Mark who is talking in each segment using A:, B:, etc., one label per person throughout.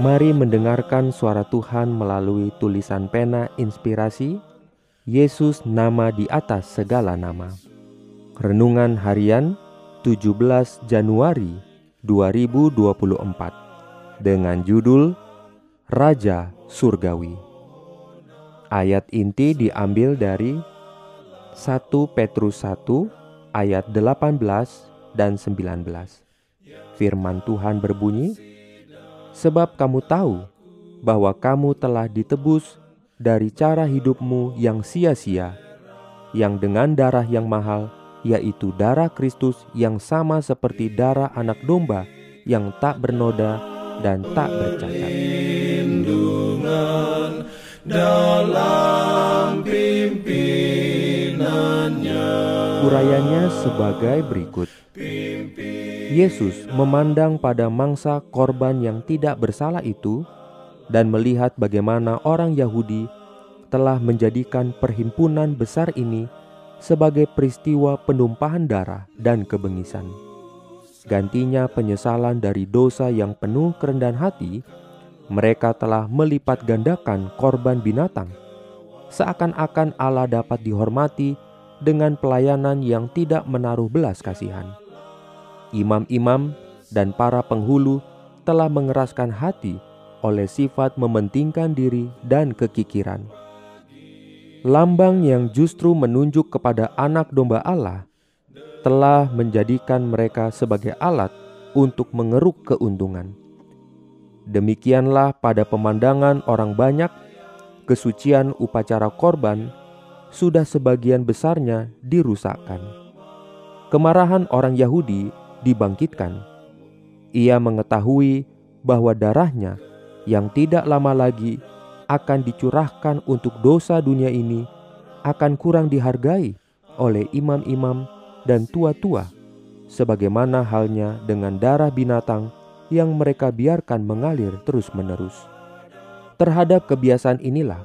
A: Mari mendengarkan suara Tuhan melalui tulisan pena inspirasi Yesus nama di atas segala nama. Renungan harian 17 Januari 2024 dengan judul Raja Surgawi. Ayat inti diambil dari 1 Petrus 1 ayat 18 dan 19. Firman Tuhan berbunyi, sebab kamu tahu bahwa kamu telah ditebus dari cara hidupmu yang sia-sia, yang dengan darah yang mahal, yaitu darah Kristus yang sama seperti darah anak domba yang tak bernoda dan tak bercacat. Urayanya sebagai berikut. Yesus memandang pada mangsa korban yang tidak bersalah itu dan melihat bagaimana orang Yahudi telah menjadikan perhimpunan besar ini sebagai peristiwa penumpahan darah dan kebengisan. Gantinya penyesalan dari dosa yang penuh kerendahan hati, mereka telah melipat gandakan korban binatang. Seakan-akan Allah dapat dihormati dengan pelayanan yang tidak menaruh belas kasihan imam-imam dan para penghulu telah mengeraskan hati oleh sifat mementingkan diri dan kekikiran. Lambang yang justru menunjuk kepada anak domba Allah telah menjadikan mereka sebagai alat untuk mengeruk keuntungan. Demikianlah pada pemandangan orang banyak, kesucian upacara korban sudah sebagian besarnya dirusakkan. Kemarahan orang Yahudi dibangkitkan. Ia mengetahui bahwa darahnya yang tidak lama lagi akan dicurahkan untuk dosa dunia ini akan kurang dihargai oleh imam-imam dan tua-tua, sebagaimana halnya dengan darah binatang yang mereka biarkan mengalir terus-menerus. Terhadap kebiasaan inilah,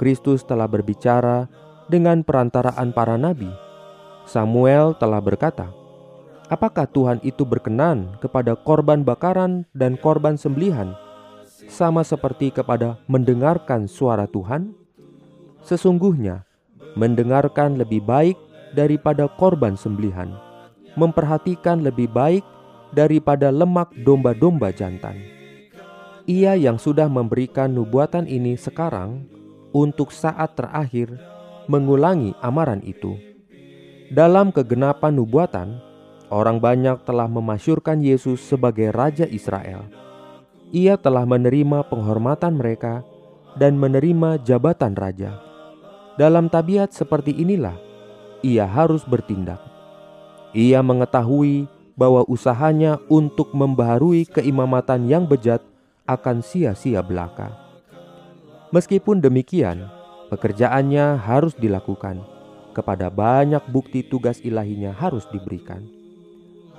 A: Kristus telah berbicara dengan perantaraan para nabi. Samuel telah berkata, Apakah Tuhan itu berkenan kepada korban bakaran dan korban sembelihan, sama seperti kepada mendengarkan suara Tuhan? Sesungguhnya, mendengarkan lebih baik daripada korban sembelihan, memperhatikan lebih baik daripada lemak domba-domba jantan. Ia yang sudah memberikan nubuatan ini sekarang untuk saat terakhir mengulangi amaran itu. Dalam kegenapan nubuatan, orang banyak telah memasyurkan Yesus sebagai Raja Israel. Ia telah menerima penghormatan mereka dan menerima jabatan raja. Dalam tabiat seperti inilah, ia harus bertindak. Ia mengetahui bahwa usahanya untuk membaharui keimamatan yang bejat akan sia-sia belaka. Meskipun demikian, pekerjaannya harus dilakukan. Kepada banyak bukti tugas ilahinya harus diberikan.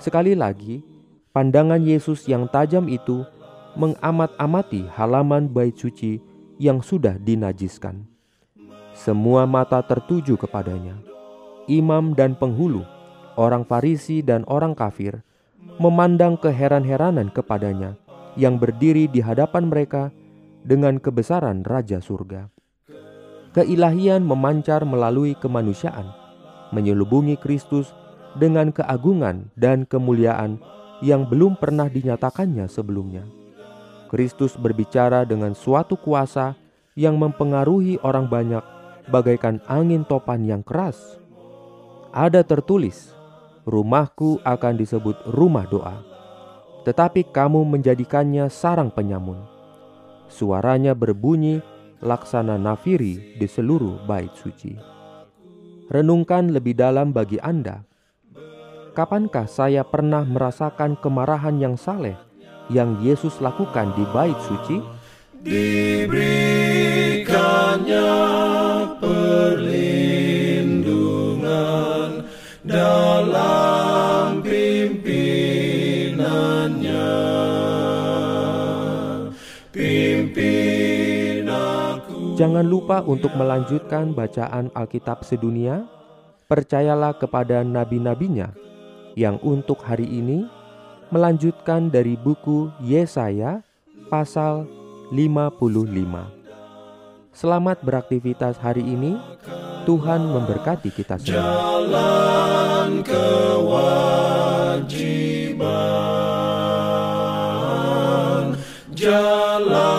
A: Sekali lagi, pandangan Yesus yang tajam itu mengamat-amati halaman bait suci yang sudah dinajiskan. Semua mata tertuju kepadanya. Imam dan penghulu, orang Farisi dan orang kafir, memandang keheran-heranan kepadanya yang berdiri di hadapan mereka dengan kebesaran Raja Surga. Keilahian memancar melalui kemanusiaan, menyelubungi Kristus dengan keagungan dan kemuliaan yang belum pernah dinyatakannya sebelumnya. Kristus berbicara dengan suatu kuasa yang mempengaruhi orang banyak bagaikan angin topan yang keras. Ada tertulis, rumahku akan disebut rumah doa, tetapi kamu menjadikannya sarang penyamun. Suaranya berbunyi laksana nafiri di seluruh bait suci. Renungkan lebih dalam bagi Anda Kapankah saya pernah merasakan kemarahan yang saleh yang Yesus lakukan di bait suci,
B: diberikannya perlindungan dalam pimpinannya. Pimpin aku
A: Jangan lupa untuk melanjutkan bacaan Alkitab sedunia. Percayalah kepada nabi-nabinya yang untuk hari ini melanjutkan dari buku Yesaya pasal 55. Selamat beraktivitas hari ini. Tuhan memberkati kita semua.
B: Jalan